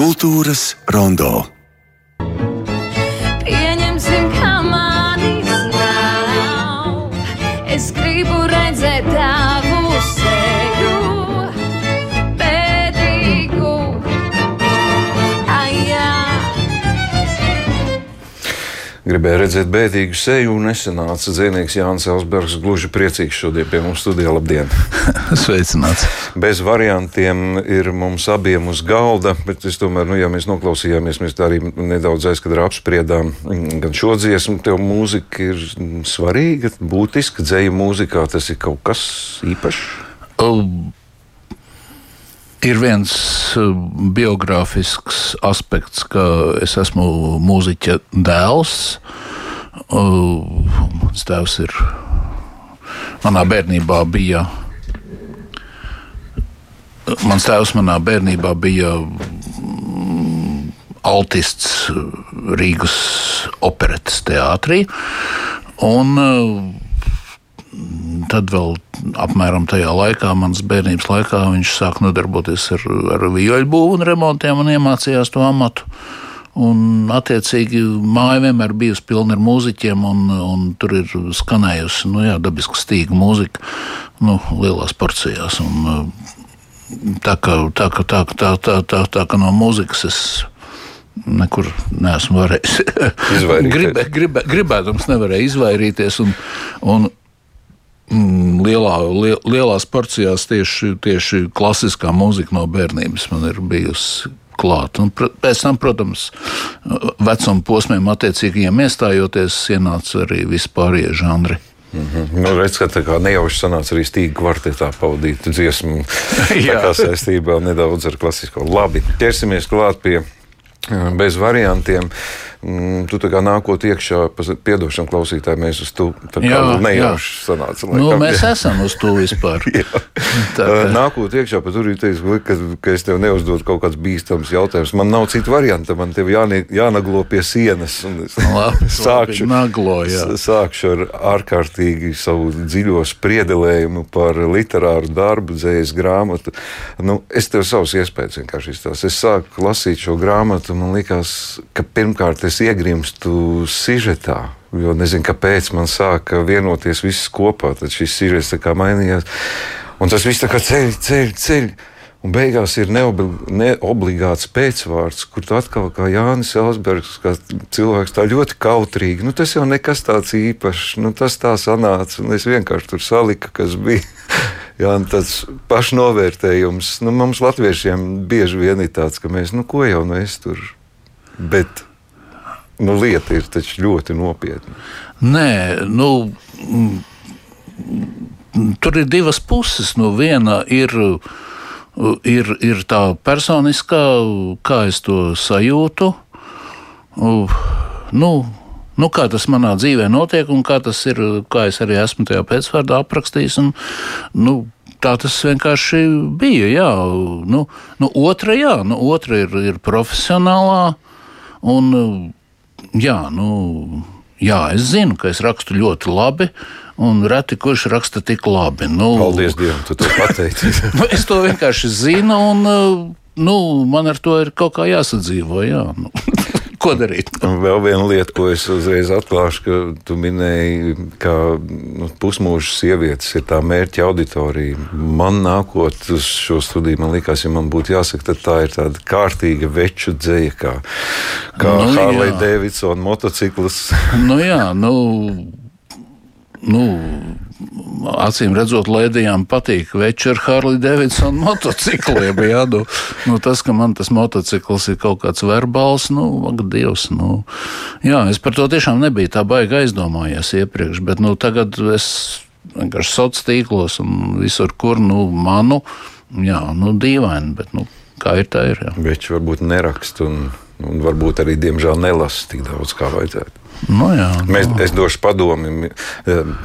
Kultūras rondo. Gribēju redzēt bēdīgu seju, un nesenāca dzīvnieks Jānis Elsbergs. Gluži priecīgs šodien pie mums studijā. Labdien! Sveicināts! Bez variantiem ir mums abiem uz galda, bet es tomēr, nu, ja mēs noklausījāmies, mēs tā arī nedaudz aizkadrā apspriedām mm, gan šo dziesmu, tev mūzika ir svarīga, būtiska dzēja mūzikā, tas ir kaut kas īpašs. Uh, ir viens uh, biogrāfisks aspekts, ka es esmu mūziķa dēls. Uh, mans tēvs ir. Manā bērnībā bija. Mans tēvs manā bērnībā bija mm, altists Rīgas operetes teātrī. Un uh, tad vēl apmēram tajā laikā, manas bērnības laikā, viņš sāk nodarboties ar, ar vijoļu būvu un remontiem un iemācījās to amatu. Un, attiecīgi, māja vienmēr bijusi pilna ar mūziķiem, un, un tur ir skanējusi nu, jā, dabiska stīga mūzika nu, lielās porcijās. Un, tā, kā, tā, kā, tā, tā, tā, tā, tā kā no mūzikas es nekur neesmu varējis. Gribē, gribē, gribēdams, nevarēju izvairīties. Un, un, mm, lielā, liel, lielās porcijās tieši, tieši klasiskā mūzika no bērnības man ir bijusi klāta. Un pēc tam, protams, vecuma posmiem attiecīgajiem iestājoties, ienāca arī vispārējie žanri. Mm -hmm. nu, redz, ka tā kā nejauši sanāca arī stīga kvartetā pavadīt dziesmu saistībā nedaudz ar klasisko. Labi, ķersimies klāt pie bez variantiem. Mm, tu kā nākot iekšā, piedošana klausītāji, mēs uz to nejauši sanāca. Laikam, nu, mēs jā. esam uz to vispār. Tā, nākot iekšā, pat tur ir teiks, ka, ka es tev neuzdodu kaut kāds bīstams jautājums. Man nav citu variantu, man tev jānie, jānaglo pie sienas. Labi, sākšu, labi, naglo, jā. sākšu ar ārkārtīgi savu dziļo spriedelējumu par literāru darbu, dzējas grāmatu. Nu, es tev savus iespējas vienkārši izstāstu. Es sāku lasīt šo grāmatu, man likās, ka pirmkārt es iegrimstu sižetā. Jo nezinu, kāpēc man sāka vienoties viss kopā. Tad šis sižets mainījās. Un tas viss tā kā ceļ, ceļ, ceļ. Un beigās ir neobligāts pēcvārds, kur tu atkal kā Jānis Elsbergs, kā cilvēks tā ļoti kautrīgi. Nu, tas jau nekas tāds īpašs, nu, tas tā sanāca. Un es vienkārši tur saliku, kas bija. Jā, tas pašnovērtējums. Nu, mums, latviešiem, bieži vien ir tāds, ka mēs, nu, ko jau nu es tur. Bet nu, lieta ir ļoti nopietna. Nē, nu, tur ir divas puses. Nu, viena ir, ir, ir tā personiskā, kā es to sajūtu. Nu, Nu, kā tas manā dzīvē notiek, un kā tas ir, kā es arī esmu tajā pēcvārdā aprakstījis. Un, nu, tā tas vienkārši bija. Jā. Nu, nu, otra, jā, nu, otra ir, ir profesionālā. Un, jā, nu, jā, es zinu, ka es rakstu ļoti labi. Un reti kurš raksta tik labi. Nu, Paldies Dievam, tu to pateici. nu, es to vienkārši zinu, un nu, man ar to ir kaut kā jāsadzīvo. Jā, nu. Ko darīt. Un vēl viena lieta, ko es uzreiz atklāšu, ka tu minēji, ka nu, pusmūža sievietes ir tā mērķa auditorija. Man nākot uz šo studiju, man liekas, ja man būtu jāsaka, tad tā ir tāda kārtīga veču dzēja, kā, kā nu, Harley Davidson motociklis. nu jā, nu. Nu, acīm redzot, Lēdijām patīk večer Harley Davidson motocikliem. Jā, nu, nu, tas, ka man tas motocikls ir kaut kāds verbāls, nu, ak, Dievs, nu, jā, es par to tiešām nebiju tā baigi aizdomājies iepriekš, bet, nu, tagad es vienkārši sociālos tīklos un visur, kur, nu, manu, jā, nu, dīvaini, bet, nu, kā ir tā ir. Veči varbūt nerakst un, un varbūt arī, diemžēl, nelasa tik daudz, kā vajadzētu. Nu, jā, nu. Mēs, es došu padomu,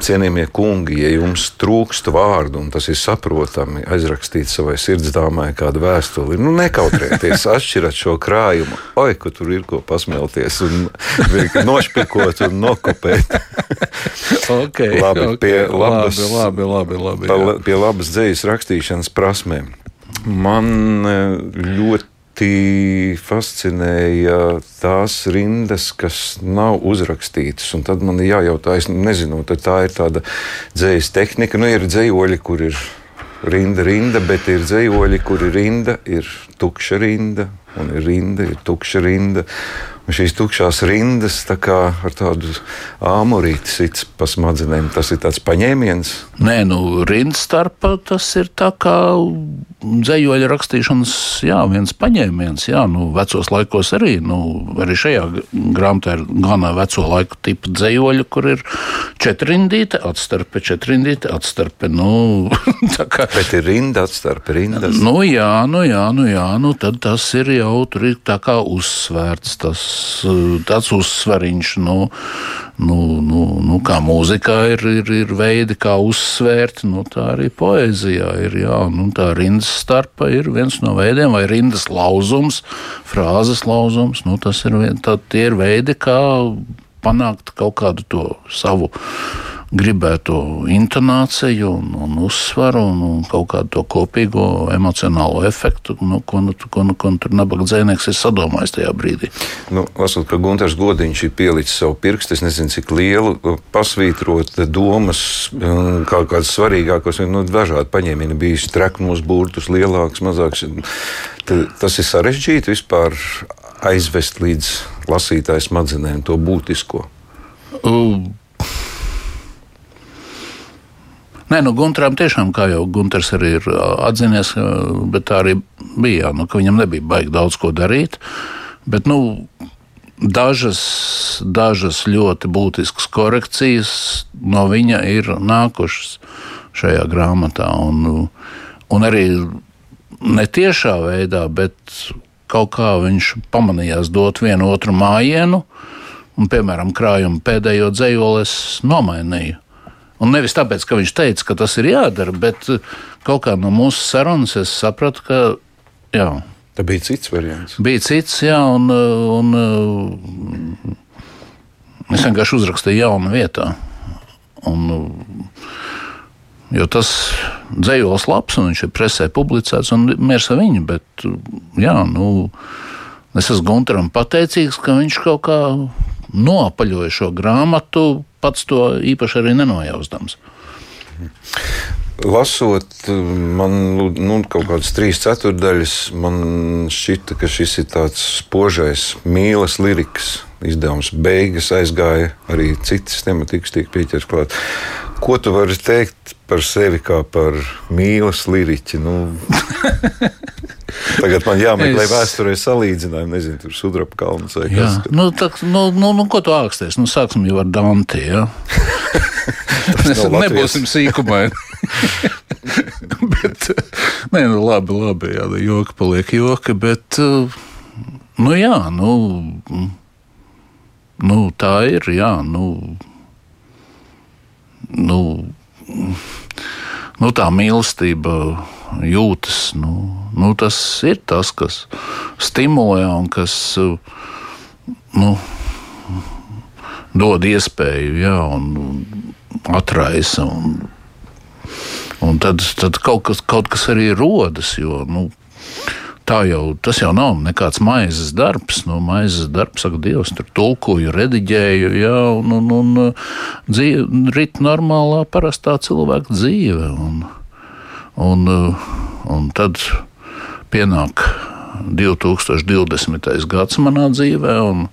cienījamie kungi, ja jums trūkst vārdu, un tas ir saprotami, aizrakstīt savai sirdsdāmai kādu vēstuli. Nu, nekautrēties, atšķirat šo krājumu. Oi, ka tur ir ko pasmelties, un nošpikot un nokopēt. okay, labi, okay, pie labas, labi, labi, labi, labi, pie labas dzīslas rakstīšanas prasmēm. Man ļoti ļoti fascinēja tās rindas, kas nav uzrakstītas. Un tad man ir jājautā, es nezinu, tā ir tāda dzīslas tehnika. Nu, ir dzīsloļi, kur ir rinda, rinda, bet ir dzīsloļi, kur ir rinda, ir tukša rinda, un ir rinda, ir tukša rinda. Šīs tukšās rindas tā kā ar tādu āmurīti sits pa smadzenēm. Tas ir tāds paņēmiens. Nē, nu, rindas starpā tas ir tā kā dzējoļa rakstīšanas, jā, viens paņēmiens. Jā, nu, vecos laikos arī, nu, arī šajā grāmatā ir gana veco laiku tipa dzējoļa, kur ir četrindīte, atstarpe, četrindīte, atstarpe. Nu, kā, Bet ir rinda, atstarpe, rindas. Nu, jā, nu, jā, nu, jā, nu, tad tas ir jau tur ir tā kā uzsvērts tas tāds uzsveriņš, nu, nu, nu, nu, kā mūzikā ir, ir, ir veidi, kā uzsvērt, nu, tā arī poēzijā ir. Jā, nu, tā rindas starpa ir viens no veidiem, vai rindas lauzums, frāzes lauzums. Nu, tas ir, tā, tie ir veidi, kā panākt kaut kādu to savu gribēto intonāciju un, un uzsvaru un, un kaut kādu to kopīgo emocionālo efektu, nu, ko, nu, ko, nu, ko tur nabaga dzēnieks ir sadomājis tajā brīdī. Nu, lasot, ka Gunārs Godiņš ir pielicis savu pirkstu, es nezinu, cik lielu, pasvītrot domas, kaut kādas svarīgākas, nu, dažādi paņēmieni bijuši treknos burtus, lielāks, mazāks. Tas ir sarežģīti vispār aizvest līdz lasītāju smadzenēm to būtisko. Uh. Nē, nu, Gunteram tiešām, kā jau Gunters arī ir atzinies, bet tā arī bija, nu, ka viņam nebija baigi daudz ko darīt. Bet, nu, dažas, dažas ļoti būtiskas korekcijas no viņa ir nākušas šajā grāmatā. Un, un arī netiešā veidā, bet kaut kā viņš pamanījās dot vienu otru mājienu, un, piemēram, krājumu pēdējo dzējoli es nomainīju. Un nevis tāpēc, ka viņš teica, ka tas ir jādara, bet uh, kaut kā no mūsu sarunas es sapratu, ka jā. Tā bija cits variants. Bija cits, jā, un, uh, un uh, es vienkārši uzrakstīju jaunu vietā. Un, jo tas dzējos labs, un viņš ir presē publicēts, un miers ar viņu, bet jā, nu, es esmu Gunteram pateicīgs, ka viņš kaut kā noapaļoja šo grāmatu pats to īpaši arī nenojausdams. Lasot, man nu, kaut kādas trīs ceturdaļas, man šķita, ka šis ir tāds spožais mīlas lirikas izdevums. Beigas aizgāja arī citas tematikas, tiek pieķerts klāt. Ko tu vari teikt par sevi kā par mīlas liriķi? Nu, tagad man jāmeklē es... vēsturē salīdzinājumi, nezinu, tur sudraba kalns vai kas. Jā. Nu, tā, nu, nu, nu, ko tu āksties? Nu, sāksim jau ar Dante, jā. Mēs nebūsim sīkumaini. bet, nē, nu, labi, labi, jā, joki paliek joki, bet, nu, jā, nu, nu tā ir, jā, nu nu, nu, tā mīlestība jūtas. Nu, nu, tas ir tas, kas stimulē un kas nu, dod iespēju jā, un atraisa. Un, un tad, tad kaut, kas, kaut kas arī rodas. Jo, nu, tā jau tas jau nav nekāds maizes darbs. Nu, maizes darbs, saka, Dievs, tur tulkoju, rediģēju, jā, un, un, un dzīve, rit normālā, parastā cilvēka dzīve. Un, un, un tad pienāk 2020. gads manā dzīvē, un,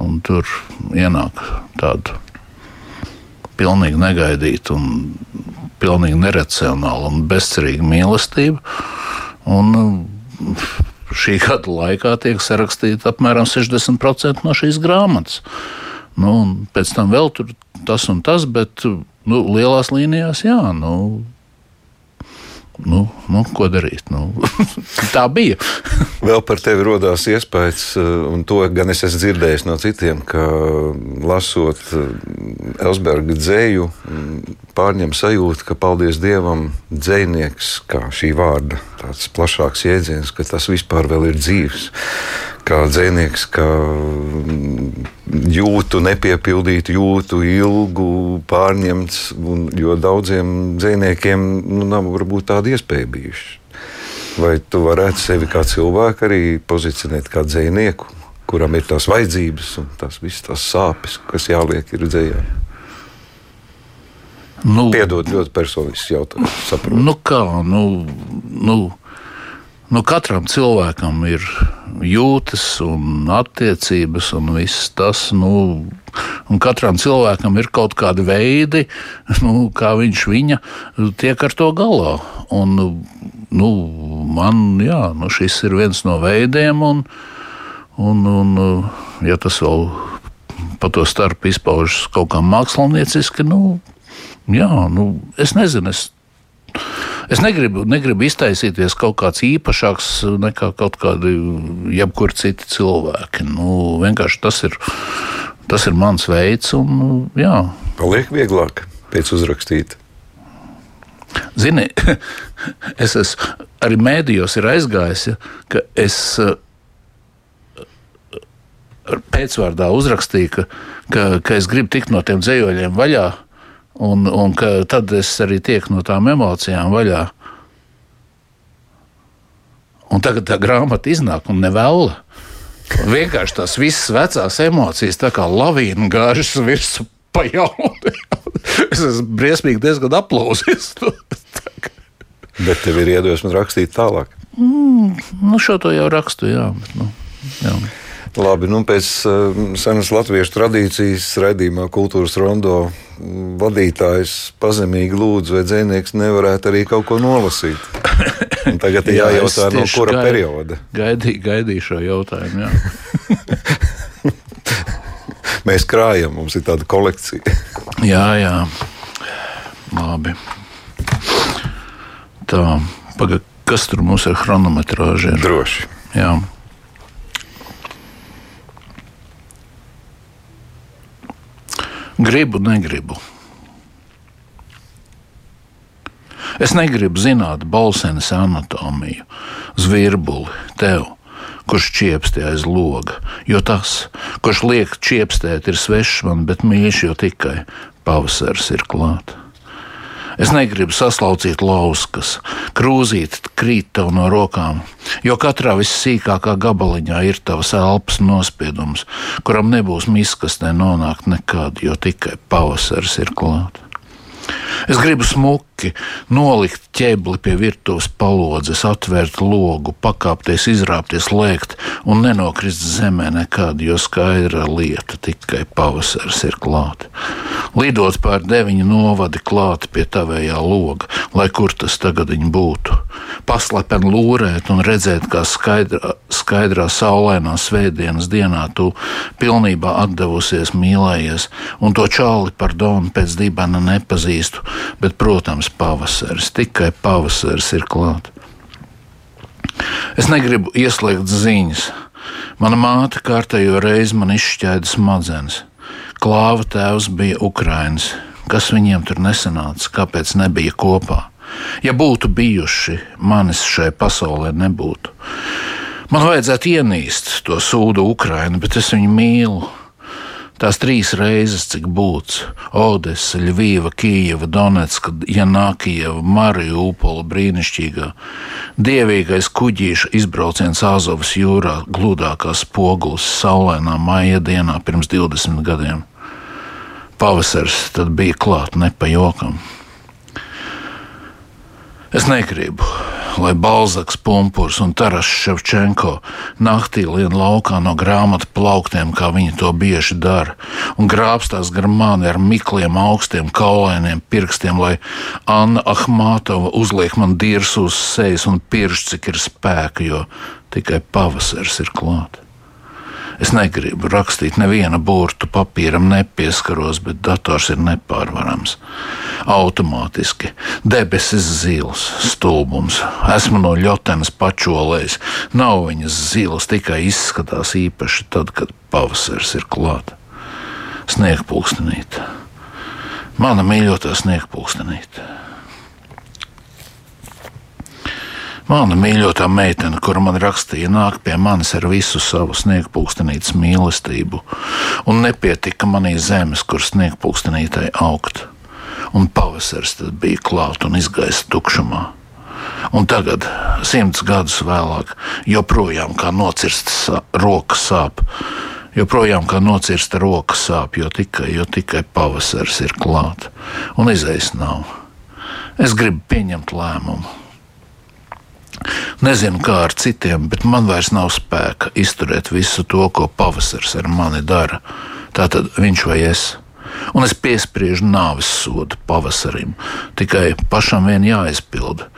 un tur ienāk tāda pilnīgi negaidīta un pilnīgi neracionāla un bezcerīga mīlestība. Un, šī gada laikā tiek sarakstīta apmēram 60% no šīs grāmatas. Nu, pēc tam vēl tur tas un tas, bet nu, lielās līnijās jā. Nu, nu, nu, ko darīt? Nu, tā bija. Vēl par tevi radās iespējas, eh, un to gan es esmu dzirdējis no citiem, ka lasot eh, Elsberga dzēju, mm, pārņem sajūta, ka paldies Dievam, dzējnieks, kā šī vārda tāds plašāks jēdziens, ka tas vispār vēl ir dzīves kā dzinieks, ka jūtu nepiepildītu, jūtu ilgu, pārņemts. Un, jo daudziem dziniekiem nu, nav varbūt tāda iespēja bijusi. Vai tu varētu sevi kā cilvēku arī pozicionēt kā dzinieku, kuram ir tās vajadzības un tās visas tās sāpes, kas jāliek ir dzējā? Nu, Piedod, ļoti personisks jautājums. Saprotu. nu kā, nu, nu, nu katram cilvēkam ir jūtas un attiecības un viss tas. Nu, un katram cilvēkam ir kaut kādi veidi, nu, kā viņš viņa tiek ar to galā. Un, nu, man jā, nu, šis ir viens no veidiem, un, un, un ja tas vēl pa to starp izpaužas kaut kā mākslinieciski, nu, jā, nu, es nezinu. Es, Es negribu, negribu iztaisīties kaut kāds īpašāks nekā kaut kādi jebkuri citi cilvēki. Nu, vienkārši tas ir, tas ir mans veids, un jā. Paliek vieglāk pēc uzrakstīt. Zini, es esmu arī mēdījos ir aizgājis, ja, ka es eh, pēcvārdā uzrakstīju, ka, ka, ka es gribu tikt no tiem dzējoļiem vaļā. Un, un tad es arī tieku no tām emocijām vaļā. Un tagad tā grāmata iznāk un nevēla. Vienkārši tās visas vecās emocijas, tā kā lavīna gāžas virsū pa jaunu. es esmu briesmīgi diezgan aplausies. Bet tev ir iedvesma rakstīt tālāk. Mm, nu, šo to jau rakstu, jā. Bet, nu, jā. Labi, nu pēc uh, senas latviešu tradīcijas raidījumā Kultūras rondo vadītājs pazemīgi lūdzu, vai dzinieks nevarētu arī kaut ko nolasīt. Un tagad ir Jā, jājautā, es no kura gai- perioda. Gaidīju, gaidīju šo jautājumu. Jā. Mēs krājam, mums ir tāda kolekcija. jā, jā. Labi. Tā, paga, kas tur mums ir chronometrāža? ir? Droši. Jā. Gribu, negribu. Es negribu zināt balsenes anatomiju, zvirbuli, tev, kurš čiepstē aiz loga, jo tas, kurš liek čiepstēt, ir svešs man, bet mīļš jau tikai pavasars ir klāts. Es negribu saslaucīt lauskas, krūzīt, krīt tev no rokām, jo katrā vissīkākā gabaliņā ir tavs elpas nospiedums, kuram nebūs miskastē nonākt nekad, jo tikai pavasaris ir klāts. Es gribu smuki nolikt ķēbli pie virtuves palodzes, atvērt logu, pakāpties, izrāpties, lēkt un nenokrist zemē nekad, jo skaidra lieta tikai pavasaris ir klāta. Lidot pār deviņu novadi klāt pie tavējā loga, lai kur tas tagad būtu. Paslepen lūrēt un redzēt, kā skaidrā, skaidrā saulainā svētdienas dienā tu pilnībā atdevusies, mīlējies, un to čāli par donu pēc dibana nepazīstu, bet, protams, pavasaris, tikai pavasaris ir klāt. Es negribu ieslēgt ziņas. Mana māte kārtējo reizi man izšķēda smadzenes. Klāva tēvs bija Ukrainis. Kas viņiem tur nesanāca, kāpēc nebija kopā? Ja būtu bijuši, manis šai pasaulē nebūtu. Man vajadzētu ienīst to sūdu Ukrainu, bet es viņu mīlu. Tās trīs reizes, cik būts - Odessa, Ļuvija, Kijava, Donetska, Janākijava, Marija Upola brīnišķīgā. Dievīgais kuģīša izbrauciens Azovas jūrā, gludākās pogulas saulainā maija dienā pirms 20 gadiem. Pavasaris tad bija klāt ne pa jokam. Es negribu, lai Balzaks, Punkurs un Taras Ševčenko naktī lien laukā no grāmatu plauktiem, kā viņi to bieži dara, un grābstās gar mani ar mikliem, augstiem, kaulainiem pirkstiem, lai Anna Ahmātova uzliek man dirsu uz sejas un pirksts, cik ir spēka, jo tikai pavasaris ir klāts. Es negribu rakstīt nevienu burtu, papīram nepieskaros, bet dators ir nepārvarams. Automātiski debesis zils, stulbums. Esmu no ļotenes pačolējis. Nav viņas zilas, tikai izskatās īpaši tad, kad pavasaris ir klāts. Sniegpulkstenīt. Mana mīļotā sniegpulkstenīt. Mana mīļotā meitene, kura man rakstīja, nāk pie manis ar visu savu sniegpūkstenītes mīlestību, un nepietika manī zemes, kur sniegpūkstenītai augt. Un pavasaris tad bija klāt un izgaisa tukšumā. Un tagad, simts gadus vēlāk, joprojām kā nocirsta sā, roka sāp. Joprojām kā nocirsta roka sāp, jo tikai, jo tikai pavasaris ir klāts un izējas nav. Es gribu pieņemt lēmumu. Nezinu, kā ar citiem, bet man vairs nav spēka izturēt visu to, ko pavasaris ar mani dara. Tātad viņš vai es. Un es piespriežu nāves sodu pavasarim. Tikai pašam vien jāizpilda.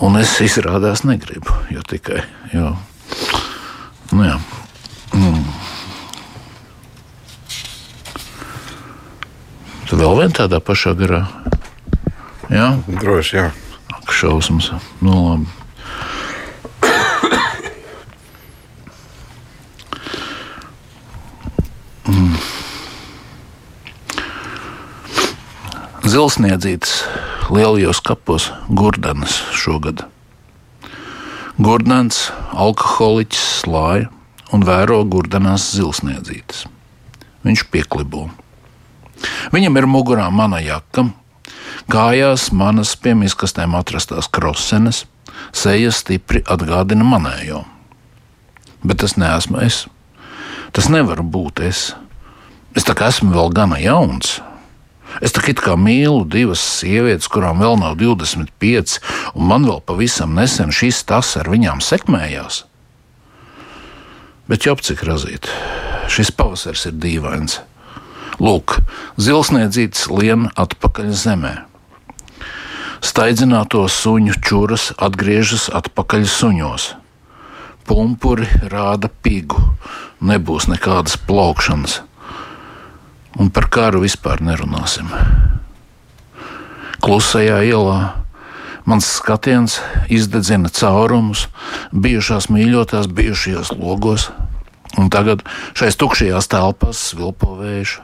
Un es izrādās negribu, jo tikai. Jo, nu jā. Mm. Tu vēl vien tādā pašā garā? Jā, Droši, jā. ak, šausmas. Nu, labi. Zilsniedzītas lielajos kapos Gurdanas šogad. Gurdans, alkoholiķis, slāja un vēro Gurdanās zilsniedzītes. Viņš pieklibo. Viņam ir mugurā mana jaka, kājās manas pie miskastēm atrastās krosenes, seja stipri atgādina manējo. Bet tas neesmu es. Tas nevar būt es. Es tā kā esmu vēl gana jauns. Es tā kā mīlu divas sievietes, kurām vēl nav 25, un man vēl pavisam nesen šis tas ar viņām sekmējās. Bet jau cik razīt, šis pavasaris ir dīvains. Lūk, zilsniedzītis lien atpakaļ zemē. Staidzināto suņu čūras atgriežas atpakaļ suņos. Pumpuri rāda pigu, nebūs nekādas plaukšanas un par karu vispār nerunāsim. Klusajā ielā mans skatiens izdedzina caurumus bijušās mīļotās, bijušajos logos, un tagad šais tukšajās telpās svilpo vējš.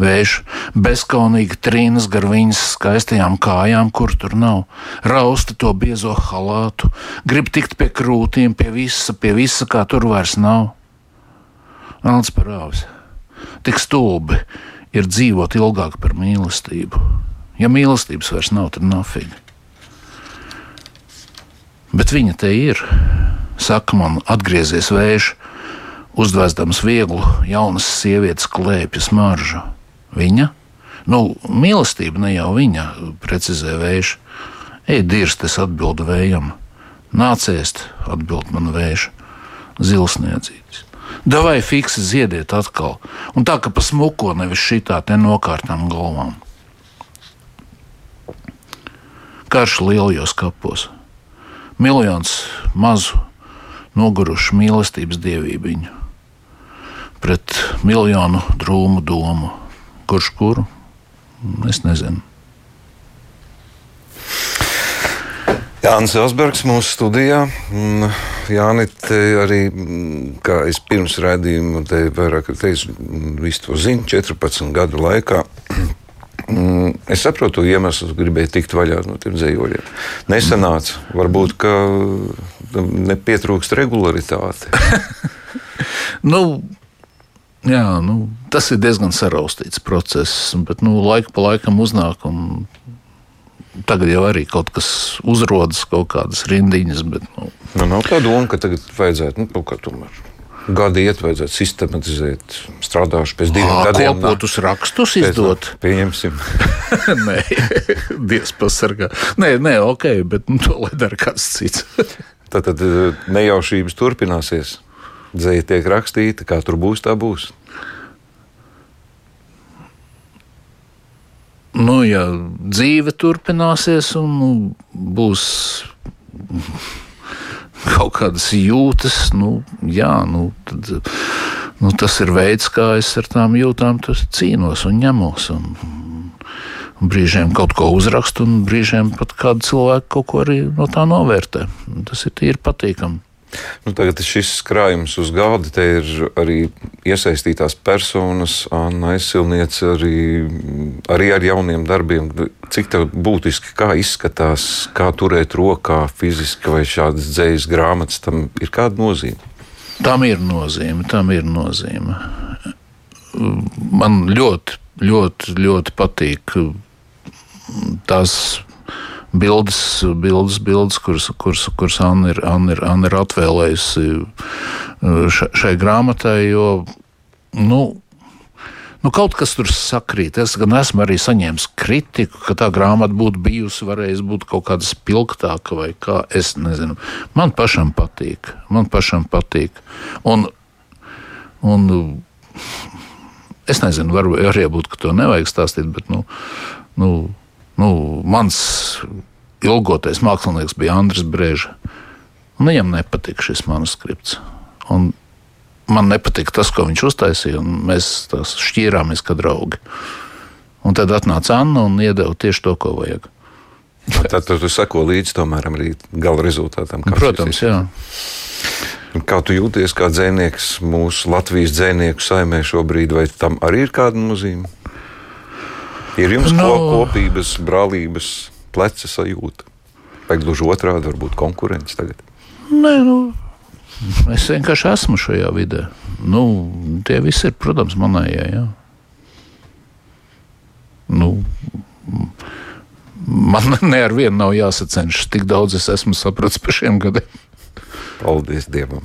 Vējš bezskaunīgi trīnas gar viņas skaistajām kājām, kur tur nav, rausta to biezo halātu, grib tikt pie krūtīm, pie visa, pie visa, kā tur vairs nav. Melns par āvis tik stulbi ir dzīvot ilgāk par mīlestību. Ja mīlestības vairs nav, tad nav figi. Bet viņa te ir. Saka man, atgriezies vējš, uzvēsdams vieglu jaunas sievietes klēpja smaržu. Viņa? Nu, mīlestība ne jau viņa, precizē vējš. Ej, dirst, es atbildu vējam. Nāciest, atbild man vējš, zilsniedzītis. Davai fiksi ziediet atkal, un tā kā pa smuko, nevis šitā te nokārtām galvām. Karš lielajos kapos. Miljons mazu, nogurušu mīlestības dievību pret miljonu drūmu domu. Kurš kuru? Es nezinu. Jānis Osbergs mūsu studijā. Jā, arī kā es pirms redzējumu, te vairāk teicu, visu to zinu, 14 gadu laikā. Es saprotu, iemeslu, ka gribēju tikt vaļā no tiem dzīvoļiem. Nesanāca. Varbūt, ka nepietrūkst regularitāte. nu, jā, nu, tas ir diezgan saraustīts process, bet nu, laika pa laikam uznāk. Un tagad jau arī kaut kas uzrodas, kaut kādas rindiņas. Bet, nu. Nu, nav tā doma, ka tagad vajadzētu nu, kaut kā tomēr. Gadi iet, vajadzētu sistematizēt, strādājuši pēc diviem Ā, gadiem. Kopotus rakstus izdot. Pieņemsim. nē, Dievs pasargā. Nē, nē, ok, bet nu, to lai dara kāds cits. Tad nejaušības turpināsies. Dzēja tiek rakstīta, kā tur būs, tā būs. Nu, ja dzīve turpināsies un nu, būs kaut kādas jūtas, nu, jā, nu, tad, nu, tas ir veids, kā es ar tām jūtām cīnos un ņemos. Un, brīžiem kaut ko uzrakstu, un brīžiem pat kādu cilvēku kaut ko arī no tā novērtē. Tas ir tīri patīkami. Nu, tagad šis krājums uz te ir arī iesaistītās personas, Anna aizsilniece, arī, arī ar jauniem darbiem. Cik tev būtiski, kā izskatās, kā turēt rokā fiziski vai šādas dzējas grāmatas, tam ir kāda nozīme? Tam ir nozīme, tam ir nozīme. Man ļoti, ļoti, ļoti patīk tās bildes, bildes, bildes kuras, kuras, kuras Anna ir, Anna ir, Anna ir atvēlējusi šai grāmatai, jo, nu, Nu, kaut kas tur sakrīt. Es gan esmu arī saņēmis kritiku, ka tā grāmata būtu bijusi, varējusi būt kaut kāda spilgtāka vai kā. Es nezinu. Man pašam patīk. Man pašam patīk. Un, un es nezinu, varbūt arī būt, ka to nevajag stāstīt, bet nu, nu, nu, mans ilgotais mākslinieks bija Andris Brēža. Un viņam nepatika šis manuskripts. Un man nepatika tas, ko viņš uztaisīja, un mēs šķīrāmies kā draugi. Un tad atnāca Anna un iedeva tieši to, ko vajag. Tad tu seko līdzi tomēr arī gala rezultātam. Protams, jā. Kā tu jūties kā dzinieks mūsu Latvijas dzinieku saimē šobrīd, vai tam arī ir kāda nozīme? Ir jums no... kopības, brālības, pleca sajūta? Vai gluži otrādi, varbūt konkurence tagad? Nē, nu, Es vienkārši esmu šajā vidē. Nu, tie visi ir, protams, manējie. Ja. Nu, man ne ar vienu nav jāsacenšas. Tik daudz es esmu sapratis par šiem gadiem. Paldies Dievam!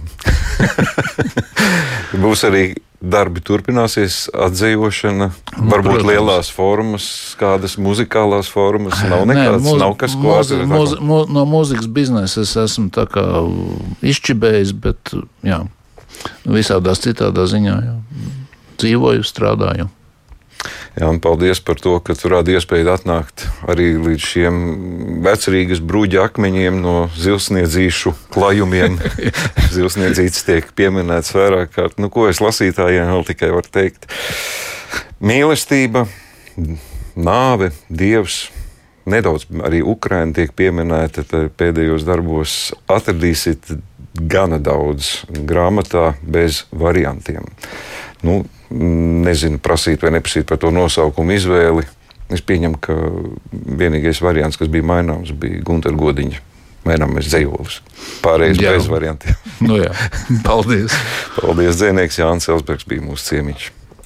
Būs arī darbi turpināsies, atzīšana, nu, varbūt Protams. lielās formas, kādas muzikālās formas. Nav nekāds, Nē, mūzi, nav kas, ko mūzi, mūzi, mū, no mūzikas biznesa es esmu izčibējis, bet jā, visādās citādā ziņā jā. dzīvoju, strādāju. Jā, un paldies par to, ka tu rādi iespēju atnākt arī līdz šiem vecrīgas bruģa akmeņiem no zilsniedzīšu klājumiem. Zilsniedzīts tiek pieminēts vairāk kārt. Nu, ko es lasītājiem vēl tikai varu teikt? Mīlestība, nāve, dievs. Nedaudz arī Ukraiņa tiek pieminēta pēdējos darbos. Atradīsiet gana daudz grāmatā bez variantiem. Nu, nezinu, prasīt vai neprasīt par to nosaukumu izvēli. Es pieņemu, ka vienīgais variants, kas bija maināms, bija Gunter Godiņa. Mēģinājums dzējolis. Pārējais bez variantiem. nu jā, paldies. paldies, Dzēnieks Jānis Elsbergs bija mūsu ciemiņš.